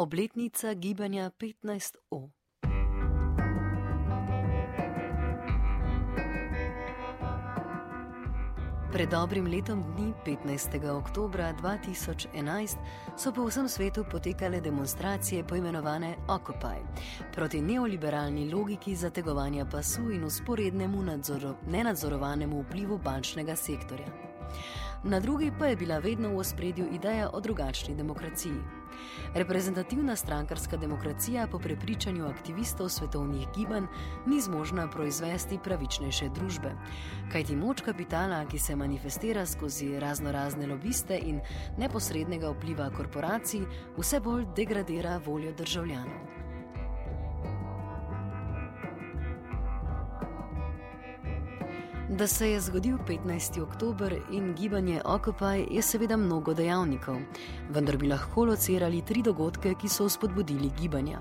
Obletnica gibanja 15O. Pred dobrim letom dni, 15. oktober 2011, so po vsem svetu potekale demonstracije poimenovane Occupy proti neoliberalni logiki zategovanja pasu in usporednemu nadzoru, nenadzorovanemu vplivu bančnega sektorja. Na drugi pa je bila vedno v ospredju ideja o drugačni demokraciji. Reprezentativna strankarska demokracija po prepričanju aktivistov svetovnih gibanj ni zmožna proizvesti pravičnejše družbe, kajti moč kapitala, ki se manifestira skozi razno razne lobiste in neposrednega vpliva korporacij, vse bolj degradira voljo državljanov. Da se je zgodil 15. oktober in gibanje Occupy je seveda mnogo dejavnikov, vendar bi lahko locirali tri dogodke, ki so spodbudili gibanja.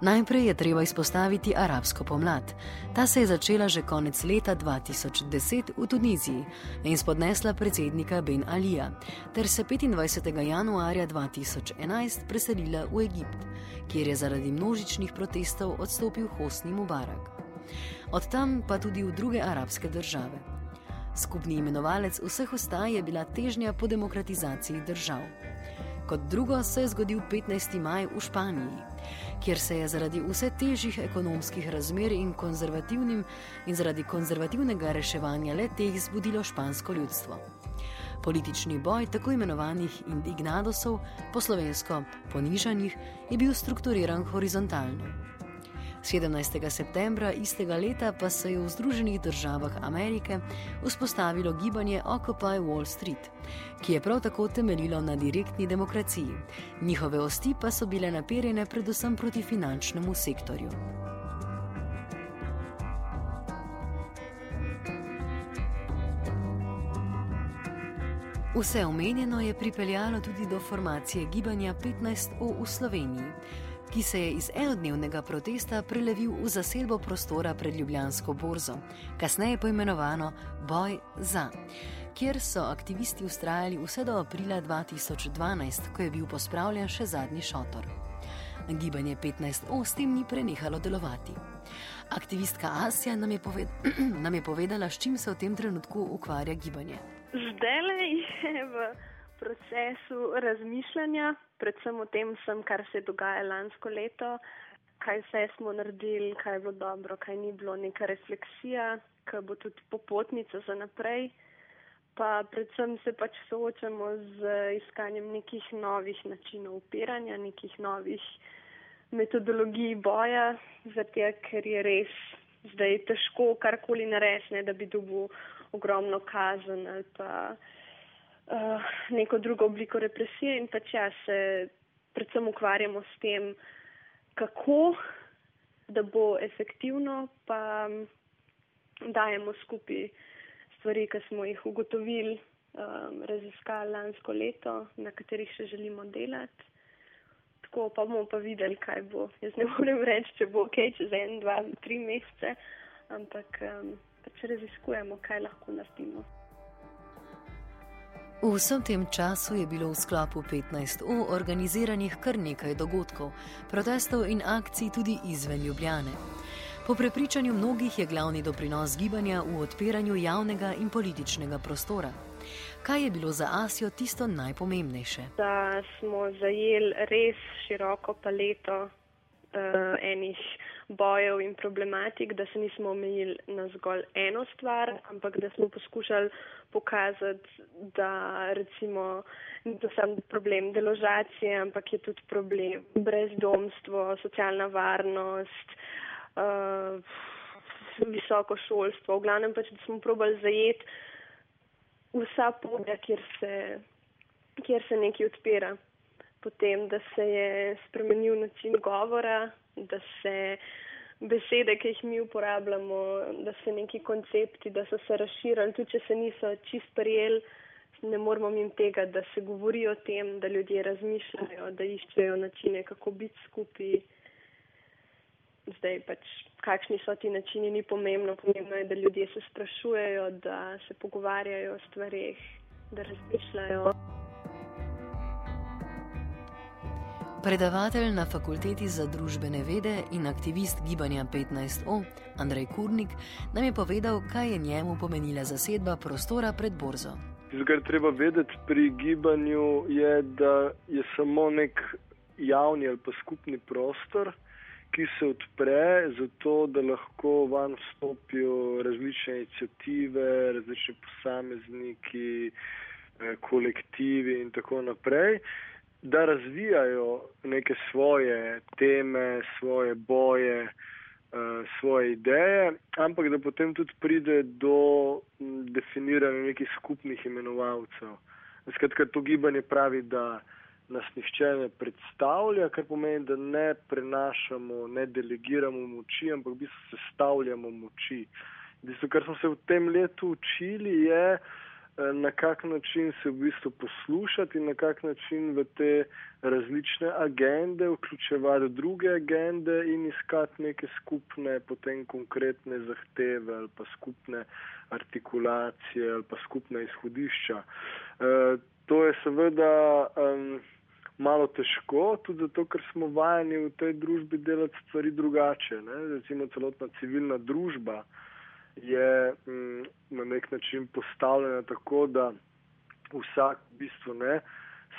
Najprej je treba izpostaviti arabsko pomlad. Ta se je začela že konec leta 2010 v Tuniziji in spodnesla predsednika Ben Alija, ter se 25. januarja 2011 preselila v Egipt, kjer je zaradi množičnih protestov odstopil Hosni Mubarak od tam pa tudi v druge arabske države. Skupni imenovalec vseh ostaj je bila težnja po demokratizaciji držav. Kot drugo se je zgodil 15. maj v Španiji, kjer se je zaradi vse težjih ekonomskih razmer in, in zaradi konzervativnega reševanja le teh zbudilo špansko ljudstvo. Politični boj tako imenovanih indignadosov, po slovensko ponižanih, je bil strukturiran horizontalno. 17. septembra istega leta pa se je v Združenih državah Amerike vzpostavilo gibanje Occupy Wall Street, ki je prav tako temeljilo na direktni demokraciji. Njihove osti pa so bile naperjene predvsem proti finančnemu sektorju. Vse omenjeno je pripeljalo tudi do formacije gibanja 15O v Sloveniji ki se je iz enodnevnega protesta prelevil v zaselbo prostora pred Ljubljansko borzo, kasneje poimenovano Boj za, kjer so aktivisti ustrajali vse do aprila 2012, ko je bil pospravljen še zadnji šotor. Gibanje 15O s tem ni prenehalo delovati. Aktivistka Asija nam je, poved nam je povedala, s čim se v tem trenutku ukvarja gibanje. Zdaj je v procesu razmišljanja, predvsem o tem, sem, kar se je dogajalo lansko leto, kaj vse smo naredili, kaj je bilo dobro, kaj ni bilo, neka refleksija, kaj bo tudi popotnica za naprej. Pa predvsem se pač soočamo z iskanjem nekih novih načinov upiranja, nekih novih metodologij boja, zato ker je res zdaj težko karkoli narediti, da bi dobil ogromno kazen ali pa uh, neko drugo obliko represije in pač ja, se predvsem ukvarjamo s tem, kako da bo efektivno, pa dajemo skupaj stvari, ki smo jih ugotovili, um, raziskali lansko leto, na katerih še želimo delati. Tako pa bomo pa videli, kaj bo. Jaz ne morem reči, če bo ok, čez en, dva, tri mesece, ampak um, pač raziskujemo, kaj lahko naredimo. V vsem tem času je bilo v sklopu 15O organiziranih kar nekaj dogodkov, protestov in akcij tudi izven Ljubljane. Po prepričanju mnogih je glavni doprinos gibanja v odpiranju javnega in političnega prostora. Kaj je bilo za Asijo tisto najpomembnejše? Da smo zajeli res široko paleto uh, enih bojev in problematik, da se nismo omejili na zgolj eno stvar, ampak da smo poskušali pokazati, da recimo ni to sam problem deložacije, ampak je tudi problem brezdomstvo, socialna varnost, uh, visoko šolstvo. V glavnem pač, da smo probali zajeti vsa polja, kjer se, kjer se nekaj odpira. Potem, da se je spremenil način govora, da se besede, ki jih mi uporabljamo, da se neki koncepti, da so se razširili, tudi če se niso čist prijeli, ne moramo jim tega, da se govori o tem, da ljudje razmišljajo, da iščejo načine, kako biti skupaj. Zdaj pač, kakšni so ti načini, ni pomembno. Pomembno je, da ljudje se sprašujejo, da se pogovarjajo o stvarih, da razmišljajo. Predavatelj na fakulteti za družbene vede in aktivist gibanja 15O, Andrej Kurnik, nam je povedal, kaj je njemu pomenila zasedba prostora pred borzo. Kar treba vedeti pri gibanju je, da je samo nek javni ali pa skupni prostor, ki se odpre zato, da lahko van vstopijo različne inicijative, različni posamezniki, eh, kolektivi in tako naprej da razvijajo neke svoje teme, svoje boje, uh, svoje ideje, ampak da potem tudi pride do definiranja nekih skupnih imenovalcev. Skratka, to gibanje pravi, da nas nihče ne predstavlja, kar pomeni, da ne prenašamo, ne delegiramo moči, ampak v bistvu sestavljamo moči. Bistvo, kar smo se v tem letu učili, je, Eh, na kak način se v bistvu poslušati in na kak način v te različne agende vključevati druge agende in iskati neke skupne, potem konkretne zahteve ali pa skupne artikulacije ali pa skupne izhodišča. E, to je seveda um, malo težko, tudi zato, ker smo vajeni v tej družbi delati stvari drugače. Ne? Recimo celotna civilna družba je m, mm, na nek način postavljena tako, da vsak v bistvu ne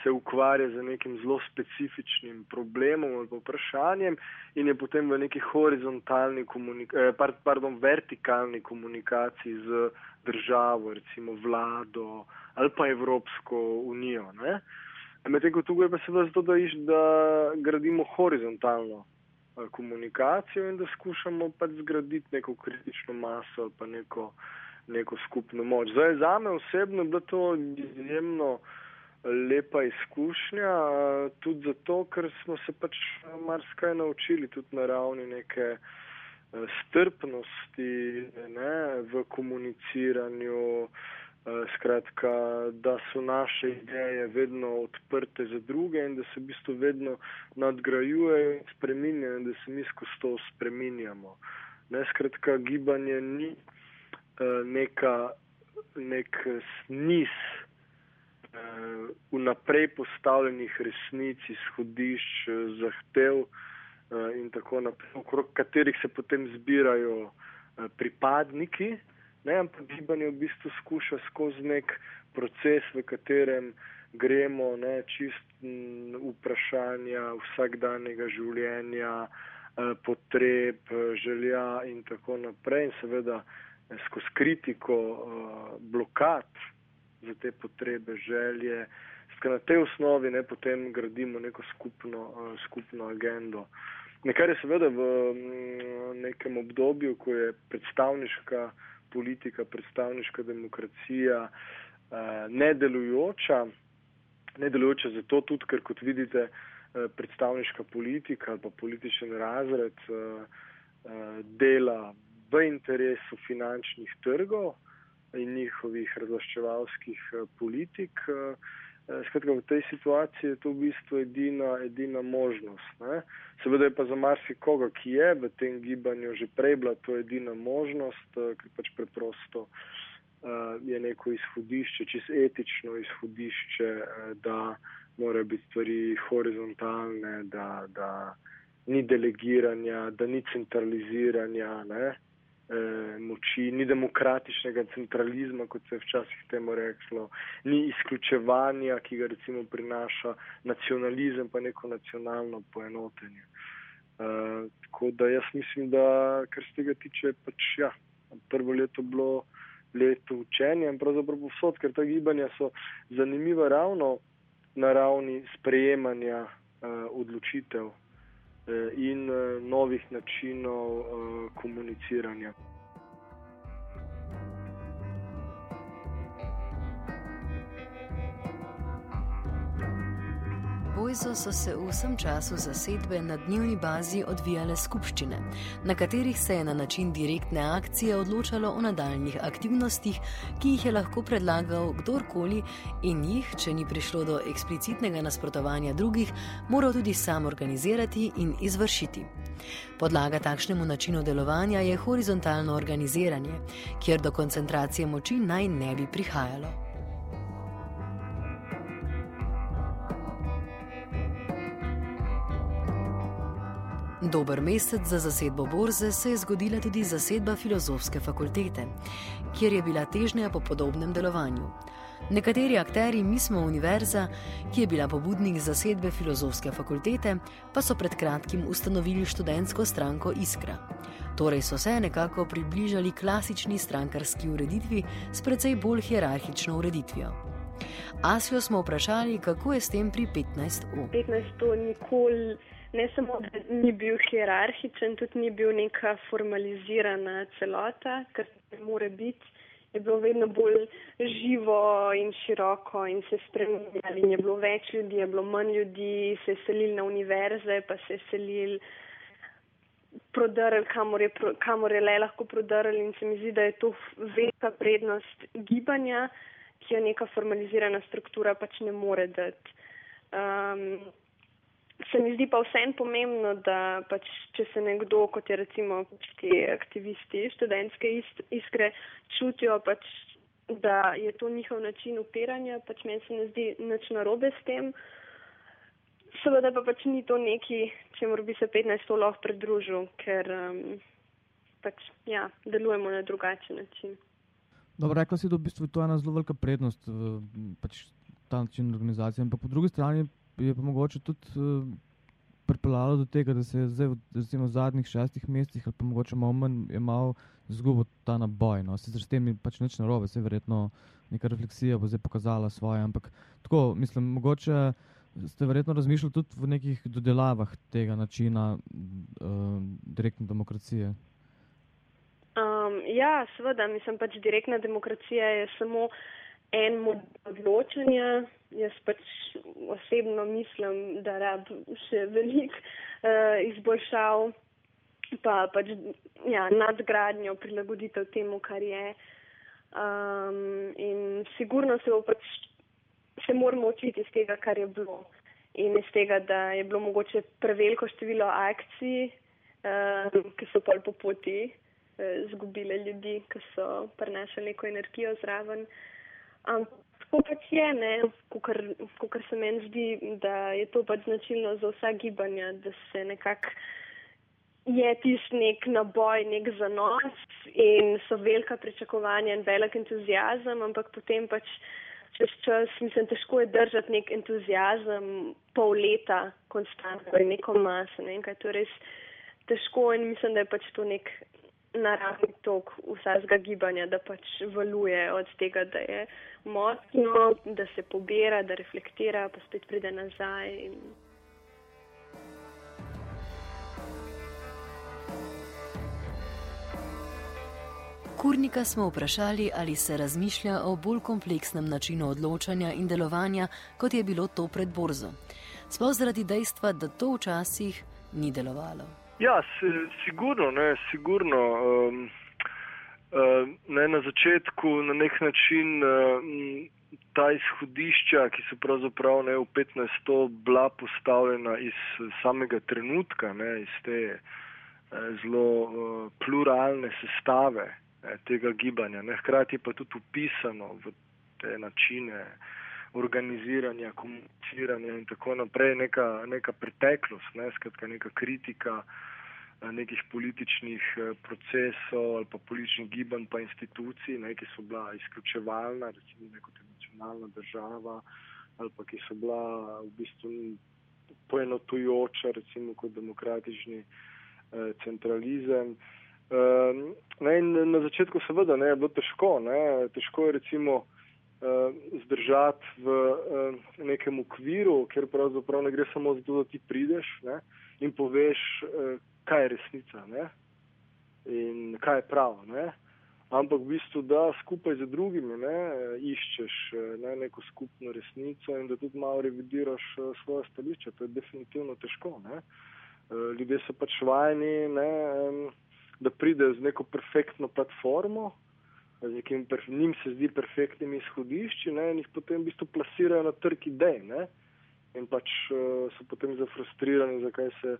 se ukvarja z nekim zelo specifičnim problemom ali vprašanjem in je potem v neki horizontalni komunikaciji, eh, pardon, vertikalni komunikaciji z državo, recimo vlado ali pa Evropsko unijo. Medtem ko tukaj pa se da zato, da, iš, da gradimo horizontalno komunikacijo in da skušamo pač zgraditi neko kritično maso ali pa neko, neko skupno moč. Zdaj, za me osebno je bila to izjemno lepa izkušnja, tudi zato, ker smo se pač marsikaj naučili tudi na ravni neke eh, strpnosti ne, v komuniciranju. Eh, skratka, da so naše ideje vedno odprte za druge in da se v bistvu vedno nadgrajujejo in spreminjajo in da se mi skozi to spreminjamo. Ne, skratka, gibanje ni uh, neka, nek niz uh, vnaprej postavljenih resnic, izhodišč, zahtev in tako naprej, okrog katerih se potem zbirajo pripadniki. Ne, ampak gibanje v bistvu skuša skozi nek proces, v katerem gremo ne, čist m, vprašanja vsakdanjega življenja, eh, potreb, želja in tako naprej. In seveda eh, skozi kritiko eh, blokad za te potrebe, želje. Skaj na tej osnovi ne, potem gradimo neko skupno, skupno agendo. Nekaj je seveda v um, nekem obdobju, ko je predstavniška politika, predstavniška demokracija uh, nedelujoča. Nedelujoča zato tudi, ker kot vidite, uh, predstavniška politika ali pa političen razred uh, dela v interesu finančnih trgov in njihovih razlaščevalskih politik. Eh, skratka, v tej situaciji je to v bistvu edina, edina možnost. Ne? Seveda je pa za marsikoga, ki je v tem gibanju že prej bila to edina možnost, eh, ker pač preprosto uh, je neko izhodišče, čist etično izhodišče, da morajo biti stvari horizontalne, da, da ni delegiranja, da ni centraliziranja. Ne? Eh, moči, ni demokratičnega centralizma, kot se je včasih temu reklo, ni izključevanja, ki ga recimo prinaša nacionalizem, pa neko nacionalno poenotenje. Eh, tako da jaz mislim, da kar se tega tiče, pač ja, prvo leto bilo leto učenja in pravzaprav povsod, ker ta gibanja so zanimiva ravno na ravni sprejemanja eh, odločitev. Eh, in eh, novih načinov eh, komuniciranja. Bojzo so se v vsem času zasedbe na dnevni bazi odvijale skupščine, na katerih se je na način direktne akcije odločalo o nadaljnih aktivnostih, ki jih je lahko predlagal kdorkoli in jih, če ni prišlo do eksplicitnega nasprotovanja drugih, moral tudi sam organizirati in izvršiti. Podlaga takšnemu načinu delovanja je horizontalno organiziranje, kjer do koncentracije moči naj ne bi prihajalo. Dober mesec za zasedbo borze se je zgodila tudi zasedba filozofske fakultete, kjer je bila težnja po podobnem delovanju. Nekateri akteri Mismo Univerza, ki je bila pobudnik zasedbe filozofske fakultete, pa so pred kratkim ustanovili študentsko stranko Iskra. Torej so se nekako približali klasični strankarski ureditvi s precej bolj hierarhično ureditvijo. Asijo smo vprašali, kako je s tem pri 15U. 15U nikoli ne samo, da ni bil hierarhičen, tudi ni bil neka formalizirana celota, kar ne more biti je bilo vedno bolj živo in široko in se spremenjali. Je bilo več ljudi, je bilo manj ljudi, se je selili na univerze, pa se je selili prodrl, kamor je, kamor je le lahko prodrl in se mi zdi, da je to velika prednost gibanja, ki jo neka formalizirana struktura pač ne more dati. Um, Se mi zdi pa vsem pomembno, da pač, če se nekdo, kot je recimo pač ti aktivisti študentske iskre, čutijo, pač, da je to njihov način upiranja, pač meni se ne zdi nič narobe s tem. Seveda pa pač ni to neki, če mora bi se 15 lahko pridružil, ker um, pač, ja, delujemo na drugačen način. Dobro, rekla si, da v bistvu to je ena zelo velika prednost, pač ta način organizacije. Ampak po drugi strani je pa mogoče tudi uh, pripeljalo do tega, da se je zdaj, recimo, v zadnjih šestih mesecih ali pa mogoče malo manj je malo zgubil ta naboj. No. Sicer s tem pač nič narobe, se verjetno neka refleksija bo zdaj pokazala svoje. Ampak tako, mislim, mogoče ste verjetno razmišljali tudi v nekih dodelavah tega načina uh, direktne demokracije. Um, ja, seveda, mislim pač direktna demokracija je samo en mod odločanja. Jaz pač osebno mislim, da rab še veliko uh, izboljšav, pa pač ja, nadgradnjo, prilagoditev temu, kar je. Um, in sigurno se, pač, se moramo učiti iz tega, kar je bilo. In iz tega, da je bilo mogoče preveliko število akcij, uh, ki so pol po poti uh, zgubile ljudi, ki so prenašali neko energijo zraven. Uh, Ampak tako pač je, kot se meni zdi, da je to pač značilno za vsa gibanja, da se nekako je tisti nek naboj, nek zanos in so velika pričakovanja in velik entuzijazem, ampak potem pač čez čas, mislim, težko je držati nek entuzijazem pol leta konstantno in neko maso, ne vem kaj, to je res težko in mislim, da je pač to nek naravni tok vsega gibanja, da pač valuje od tega, da je močno, da se pobira, da reflektira, pa spet pride nazaj. In... Kurnika smo vprašali, ali se razmišlja o bolj kompleksnem načinu odločanja in delovanja, kot je bilo to pred borzo. Sploh zaradi dejstva, da to včasih ni delovalo. Ja, sigurno, ne, sigurno. Um, uh, ne, na začetku na nek način uh, ta izhodišča, ki so pravzaprav ne, v 15. bila postavljena iz samega trenutka, ne, iz te uh, zelo uh, pluralne sestave ne, tega gibanja, ne, hkrati pa tudi upisano v te načine organiziranja, komuniciranja in tako naprej, neka, neka preteklost, ne, skratka neka kritika eh, nekih političnih eh, procesov ali pa političnih gibanj pa institucij, ne, ki so bila izključevalna, recimo neko nacionalna država ali pa ki so bila v bistvu poenotujoča, recimo kot demokratični eh, centralizem. Eh, ne, na začetku seveda ne, je bilo težko, ne, težko je recimo zdržati v uh, nekem okviru, ker pravzaprav ne gre samo za to, da ti prideš ne, in poveš, uh, kaj je resnica ne, in kaj je prav. Ne. Ampak v bistvu, da skupaj z drugimi ne, iščeš ne, neko skupno resnico in da tudi malo revidiraš svoje stališče. To je definitivno težko. Ne. Ljudje so pač vajeni, ne, da pridejo z neko perfektno platformo, z nekim, njim se zdi perfektnim izhodišči ne, in jih potem v bistvu plasirajo na trg idej. Ne, in pač uh, so potem zafrustrirani, zakaj se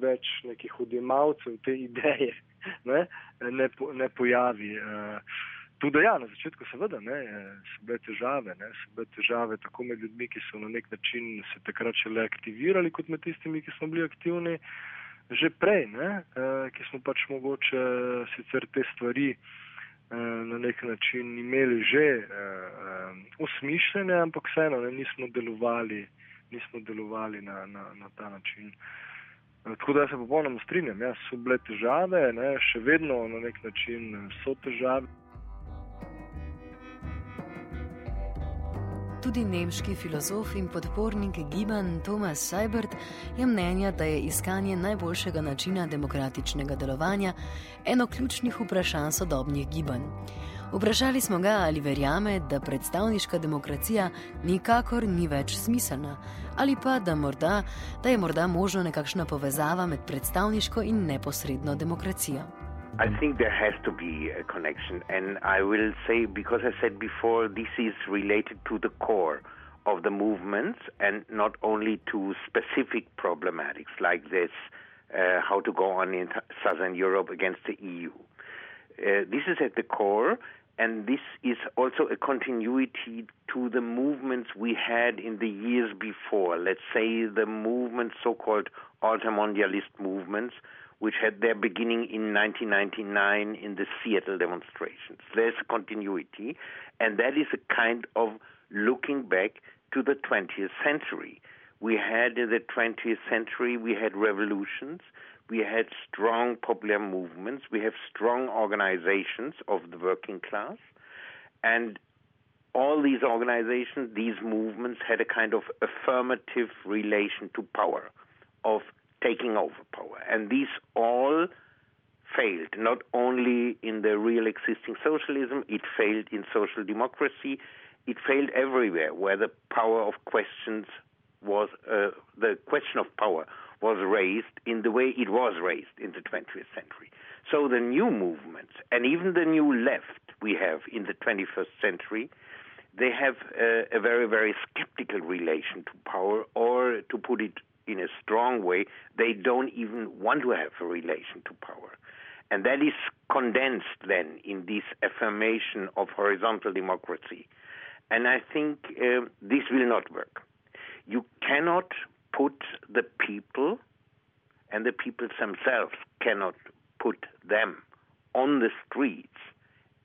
več nekih odjemalcev te ideje ne, ne, po, ne pojavi. Uh, tudi ja, na začetku seveda ne, so bile težave, ne, so bile težave tako med ljudmi, ki so na nek način se takrat šele aktivirali, kot med tistimi, ki smo bili aktivni. že prej, ne, uh, ki smo pač mogoče sicer te stvari uh, na nek način imeli že usmišljene, ampak vseeno ne, nismo delovali, nismo delovali na, na, na ta način. Tako da se popolnoma strinjam, ja, so bile težave, ne, še vedno na nek način so težave. Tudi nemški filozof in podpornik gibanj Thomas Seibert je mnenja, da je iskanje najboljšega načina demokratičnega delovanja eno ključnih vprašanj sodobnih gibanj. Vprašali smo ga, ali verjame, da predstavniška demokracija nikakor ni več smiselna, ali pa da, morda, da je morda možno nekakšna povezava med predstavniško in neposredno demokracijo. I think there has to be a connection. And I will say, because I said before, this is related to the core of the movements and not only to specific problematics like this, uh, how to go on in Southern Europe against the EU. Uh, this is at the core, and this is also a continuity to the movements we had in the years before. Let's say the movements, so called altermondialist movements, which had their beginning in 1999 in the Seattle demonstrations. There's a continuity, and that is a kind of looking back to the 20th century. We had in the 20th century, we had revolutions, we had strong popular movements, we have strong organizations of the working class, and all these organizations, these movements had a kind of affirmative relation to power, of taking over power. And these all failed, not only in the real existing socialism, it failed in social democracy, it failed everywhere where the power of questions was, uh, the question of power was raised in the way it was raised in the 20th century. So the new movements, and even the new left we have in the 21st century, they have a very, very skeptical relation to power, or to put it in a strong way, they don't even want to have a relation to power. And that is condensed then in this affirmation of horizontal democracy. And I think uh, this will not work. You cannot put the people, and the people themselves cannot put them on the streets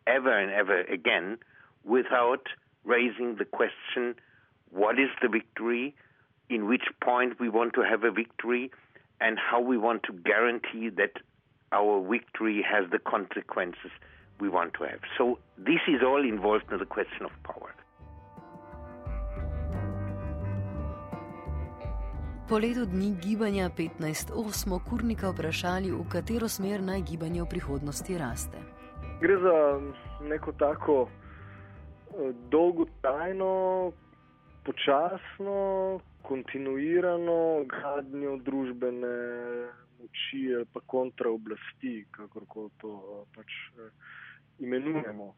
ever and ever again without raising the question what is the victory? In which point we want to have a victory and how we want to guarantee that our victory has the consequences we want to have. So this is all involved in the question of power. Po letu dni gibanja 15.8 smo Kurnika vprašali, v katero smer naj gibanje v prihodnosti raste. Gre za neko tako eh, dolgotrajno, počasno, kontinuirano gradnjo družbene moči ali pa kontraoblasti, kako to eh, pač eh, imenujemo.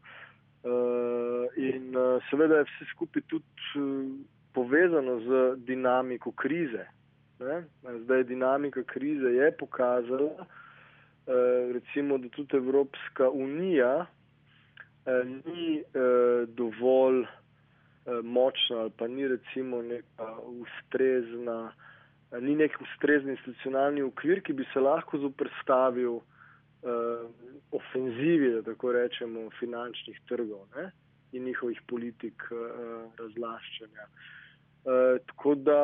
Uh, in seveda je vse skupaj tudi povezano z dinamiko krize. Zdaj, dinamika krize je pokazala, recimo, da tudi Evropska unija ni dovolj Eh, močna ali pa ni recimo neka ustrezna, eh, ni nek ustrezni institucionalni okvir, ki bi se lahko zoprstavil uh, ofenzivi, da tako rečemo, finančnih trgov ne? in njihovih politik uh, razlaščanja. Uh, tako da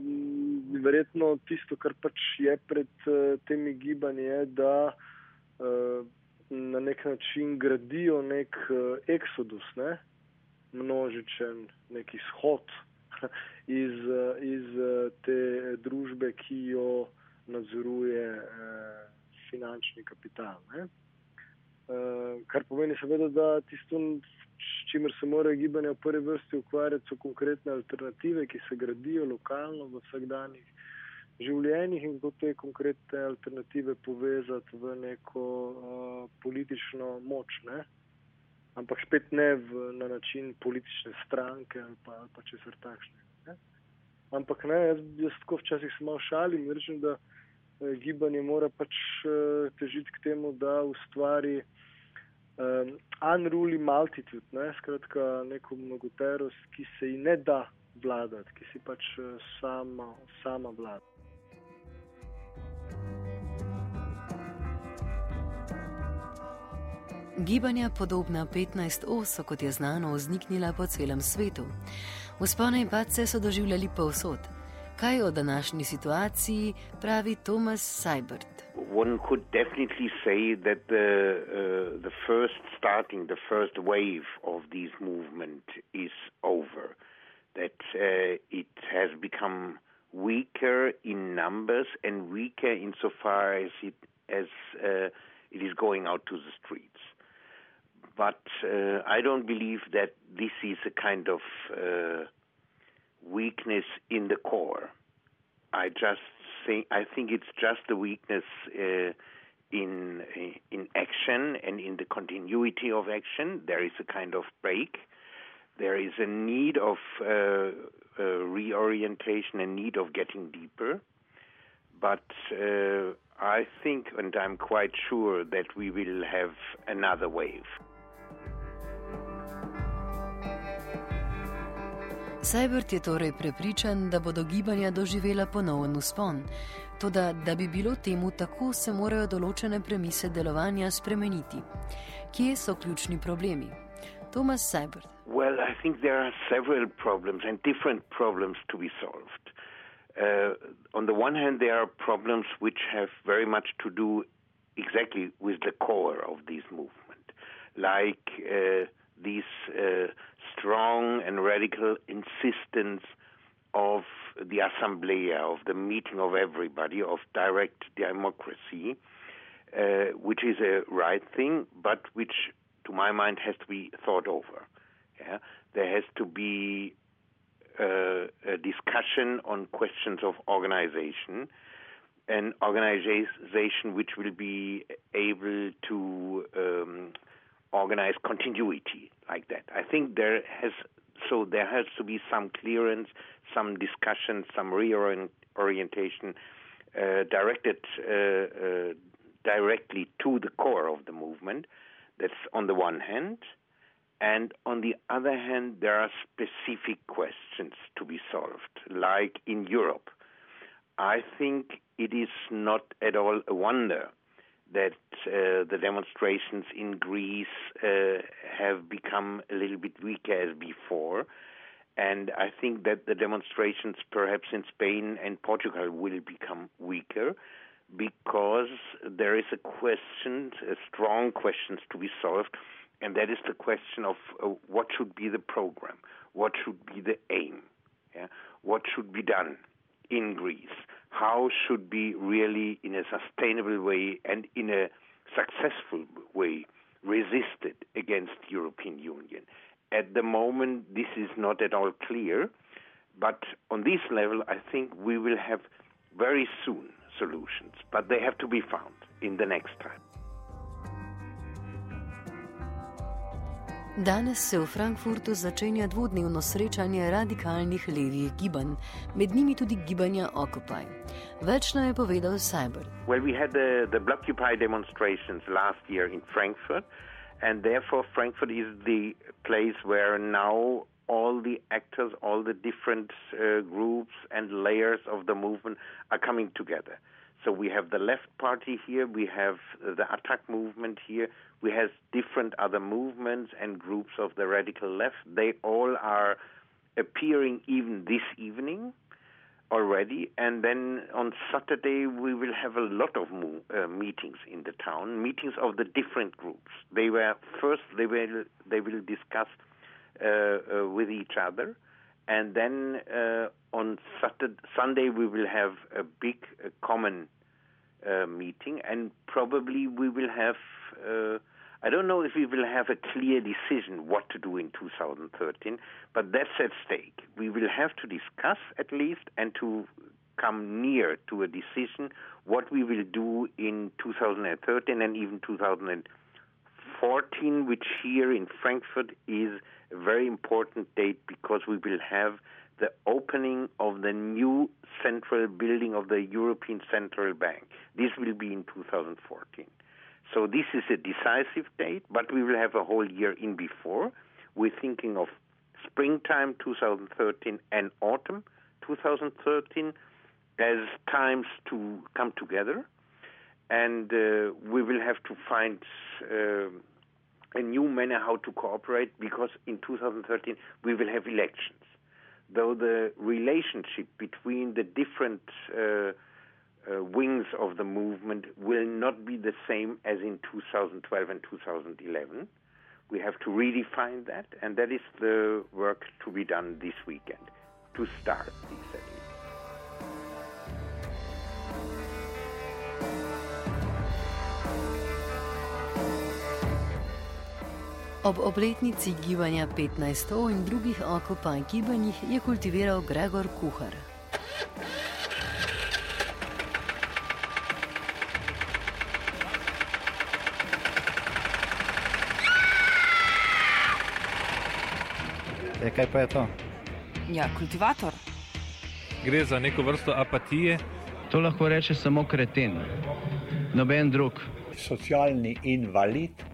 mm, verjetno tisto, kar pač je pred uh, temi gibanji, je, da uh, na nek način gradijo nek uh, eksodus, ne? Množičen neki shod iz, iz te družbe, ki jo nadzoruje eh, finančni kapital. Ne? Eh, kar pomeni seveda, da tisto, s čimer se morajo gibanja v prvi vrsti ukvarjati, so konkretne alternative, ki se gradijo lokalno v vsakdanjih življenjih in kako te konkretne alternative povezati v neko uh, politično moč. Ne? Uh, ampak spet ne v, na način politične stranke ali pa, pa česar takšnega. Ampak ne, jaz, jaz tako včasih se malo šalim in rečem, da eh, gibanje mora pač eh, težiti k temu, da ustvari eh, unruly multitude, ne? skratka neko mnogoterost, ki se ji ne da vladati, ki si pač eh, sama, sama vlada. Gibanja podobna 15O so, kot je znano, vzniknila po celem svetu. Vzpone in padce so doživljali povsod. Kaj o današnji situaciji pravi Thomas Seibert? One could definitely say that the, uh, the first starting, the first wave of this movement is over. That uh, it has become weaker in numbers and weaker insofar as it as uh, it is going out to the streets. But uh, I don't believe that this is a kind of uh, weakness in the core. I just think I think it's just a weakness uh, in in action and in the continuity of action. There is a kind of break. There is a need of uh, uh, reorientation, a need of getting deeper. But uh, I think, and I'm quite sure, that we will have another wave. Seibert je torej prepričan, da bodo gibanja doživela ponoven uspon. Toda, da bi bilo temu tako, se morajo določene premise delovanja spremeniti. Kje so ključni problemi? Thomas Seibert. Well, I think there are several problems and different problems to be solved. Uh, on the one hand, there are problems which have very much to do exactly with the core of this movement, like uh, this uh, strong and radical insistence of the assembleia, of the meeting of everybody, of direct democracy, uh, which is a right thing, but which, to my mind, has to be thought over. Yeah? There has to be uh, a discussion on questions of organization, an organization which will be able to um, organize continuity like that. I think there has so there has to be some clearance, some discussion, some reorientation uh, directed uh, uh, directly to the core of the movement. That's on the one hand. And on the other hand, there are specific questions to be solved, like in Europe. I think it is not at all a wonder that uh, the demonstrations in Greece uh, have become a little bit weaker as before. And I think that the demonstrations perhaps in Spain and Portugal will become weaker because there is a question, a strong question to be solved and that is the question of uh, what should be the program, what should be the aim, yeah? what should be done in Greece, how should be really in a sustainable way and in a successful way resisted against European Union. At the moment, this is not at all clear, but on this level, I think we will have very soon solutions, but they have to be found in the next time. Danes se v Frankfurtu začenja dvodnevno srečanje radikalnih levih gibanj, med njimi tudi gibanja Occupy. Več nam je povedal Cyber. Well, we had the, the Blockupy demonstrations last year in Frankfurt, and therefore Frankfurt is the place where now all the actors, all the different uh, groups and layers of the movement are coming together. So we have the left party here, we have the attack movement here, we have different other movements and groups of the radical left. They all are appearing even this evening already. And then on Saturday, we will have a lot of mo- uh, meetings in the town, meetings of the different groups. They were first, they will, they will discuss uh, uh, with each other. And then uh, on Saturday, Sunday, we will have a big uh, common uh, meeting, and probably we will have. Uh, I don't know if we will have a clear decision what to do in 2013, but that's at stake. We will have to discuss at least and to come near to a decision what we will do in 2013 and even 2014, which here in Frankfurt is very important date because we will have the opening of the new central building of the European Central Bank. This will be in 2014. So this is a decisive date, but we will have a whole year in before. We're thinking of springtime 2013 and autumn 2013 as times to come together. And uh, we will have to find uh, a new manner how to cooperate because in 2013 we will have elections. Though the relationship between the different uh, uh, wings of the movement will not be the same as in 2012 and 2011. We have to redefine that, and that is the work to be done this weekend to start these settings. Ob obletnici gibanja 15. in drugih okopaj gibanjih je kultiviral Gregor Kuhar. E, kaj pa je to? Ja, kultivator. Gre za neko vrsto apatije. To lahko reče samo kreten, noben drug. Socialni invalid